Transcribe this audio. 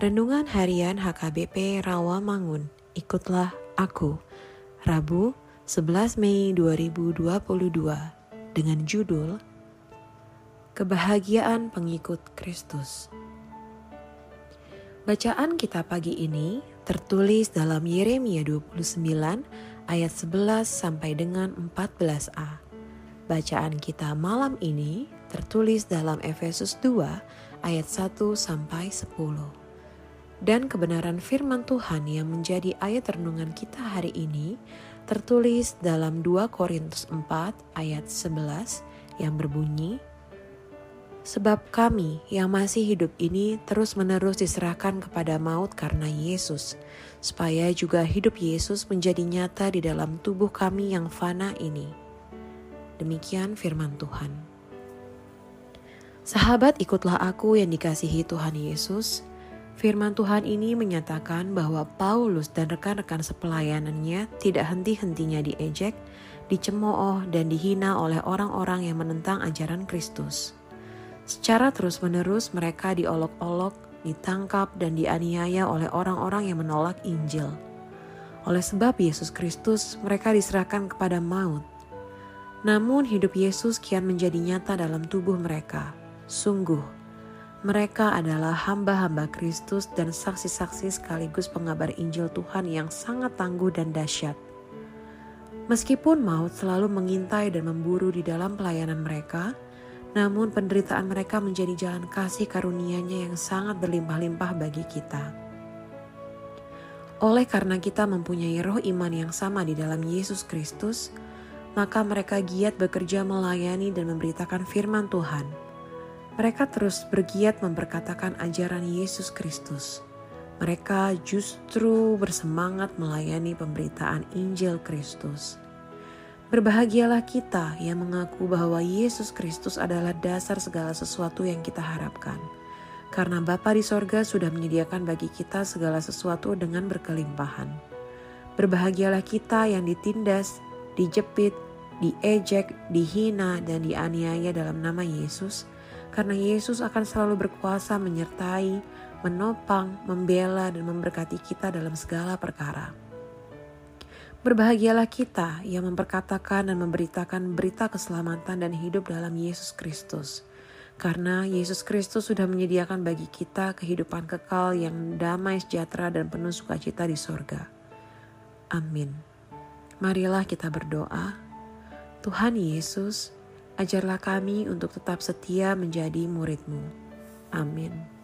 Renungan Harian HKBP Rawamangun. Ikutlah aku. Rabu, 11 Mei 2022 dengan judul Kebahagiaan Pengikut Kristus. Bacaan kita pagi ini tertulis dalam Yeremia 29 ayat 11 sampai dengan 14a. Bacaan kita malam ini tertulis dalam Efesus 2 ayat 1 sampai 10 dan kebenaran firman Tuhan yang menjadi ayat renungan kita hari ini tertulis dalam 2 Korintus 4 ayat 11 yang berbunyi Sebab kami yang masih hidup ini terus-menerus diserahkan kepada maut karena Yesus, supaya juga hidup Yesus menjadi nyata di dalam tubuh kami yang fana ini. Demikian firman Tuhan. Sahabat, ikutlah aku yang dikasihi Tuhan Yesus Firman Tuhan ini menyatakan bahwa Paulus dan rekan-rekan sepelayanannya tidak henti-hentinya diejek, dicemooh, dan dihina oleh orang-orang yang menentang ajaran Kristus. Secara terus-menerus mereka diolok-olok, ditangkap, dan dianiaya oleh orang-orang yang menolak Injil. Oleh sebab Yesus Kristus, mereka diserahkan kepada maut. Namun hidup Yesus kian menjadi nyata dalam tubuh mereka. Sungguh, mereka adalah hamba-hamba Kristus dan saksi-saksi sekaligus pengabar Injil Tuhan yang sangat tangguh dan dahsyat. Meskipun maut selalu mengintai dan memburu di dalam pelayanan mereka, namun penderitaan mereka menjadi jalan kasih karunia-Nya yang sangat berlimpah-limpah bagi kita. Oleh karena kita mempunyai roh iman yang sama di dalam Yesus Kristus, maka mereka giat bekerja melayani dan memberitakan firman Tuhan mereka terus bergiat memperkatakan ajaran Yesus Kristus. Mereka justru bersemangat melayani pemberitaan Injil Kristus. Berbahagialah kita yang mengaku bahwa Yesus Kristus adalah dasar segala sesuatu yang kita harapkan. Karena Bapa di sorga sudah menyediakan bagi kita segala sesuatu dengan berkelimpahan. Berbahagialah kita yang ditindas, dijepit, diejek, dihina, dan dianiaya dalam nama Yesus, karena Yesus akan selalu berkuasa menyertai, menopang, membela, dan memberkati kita dalam segala perkara. Berbahagialah kita yang memperkatakan dan memberitakan berita keselamatan dan hidup dalam Yesus Kristus. Karena Yesus Kristus sudah menyediakan bagi kita kehidupan kekal yang damai, sejahtera, dan penuh sukacita di sorga. Amin. Marilah kita berdoa. Tuhan Yesus, Ajarlah kami untuk tetap setia menjadi muridmu. Amin.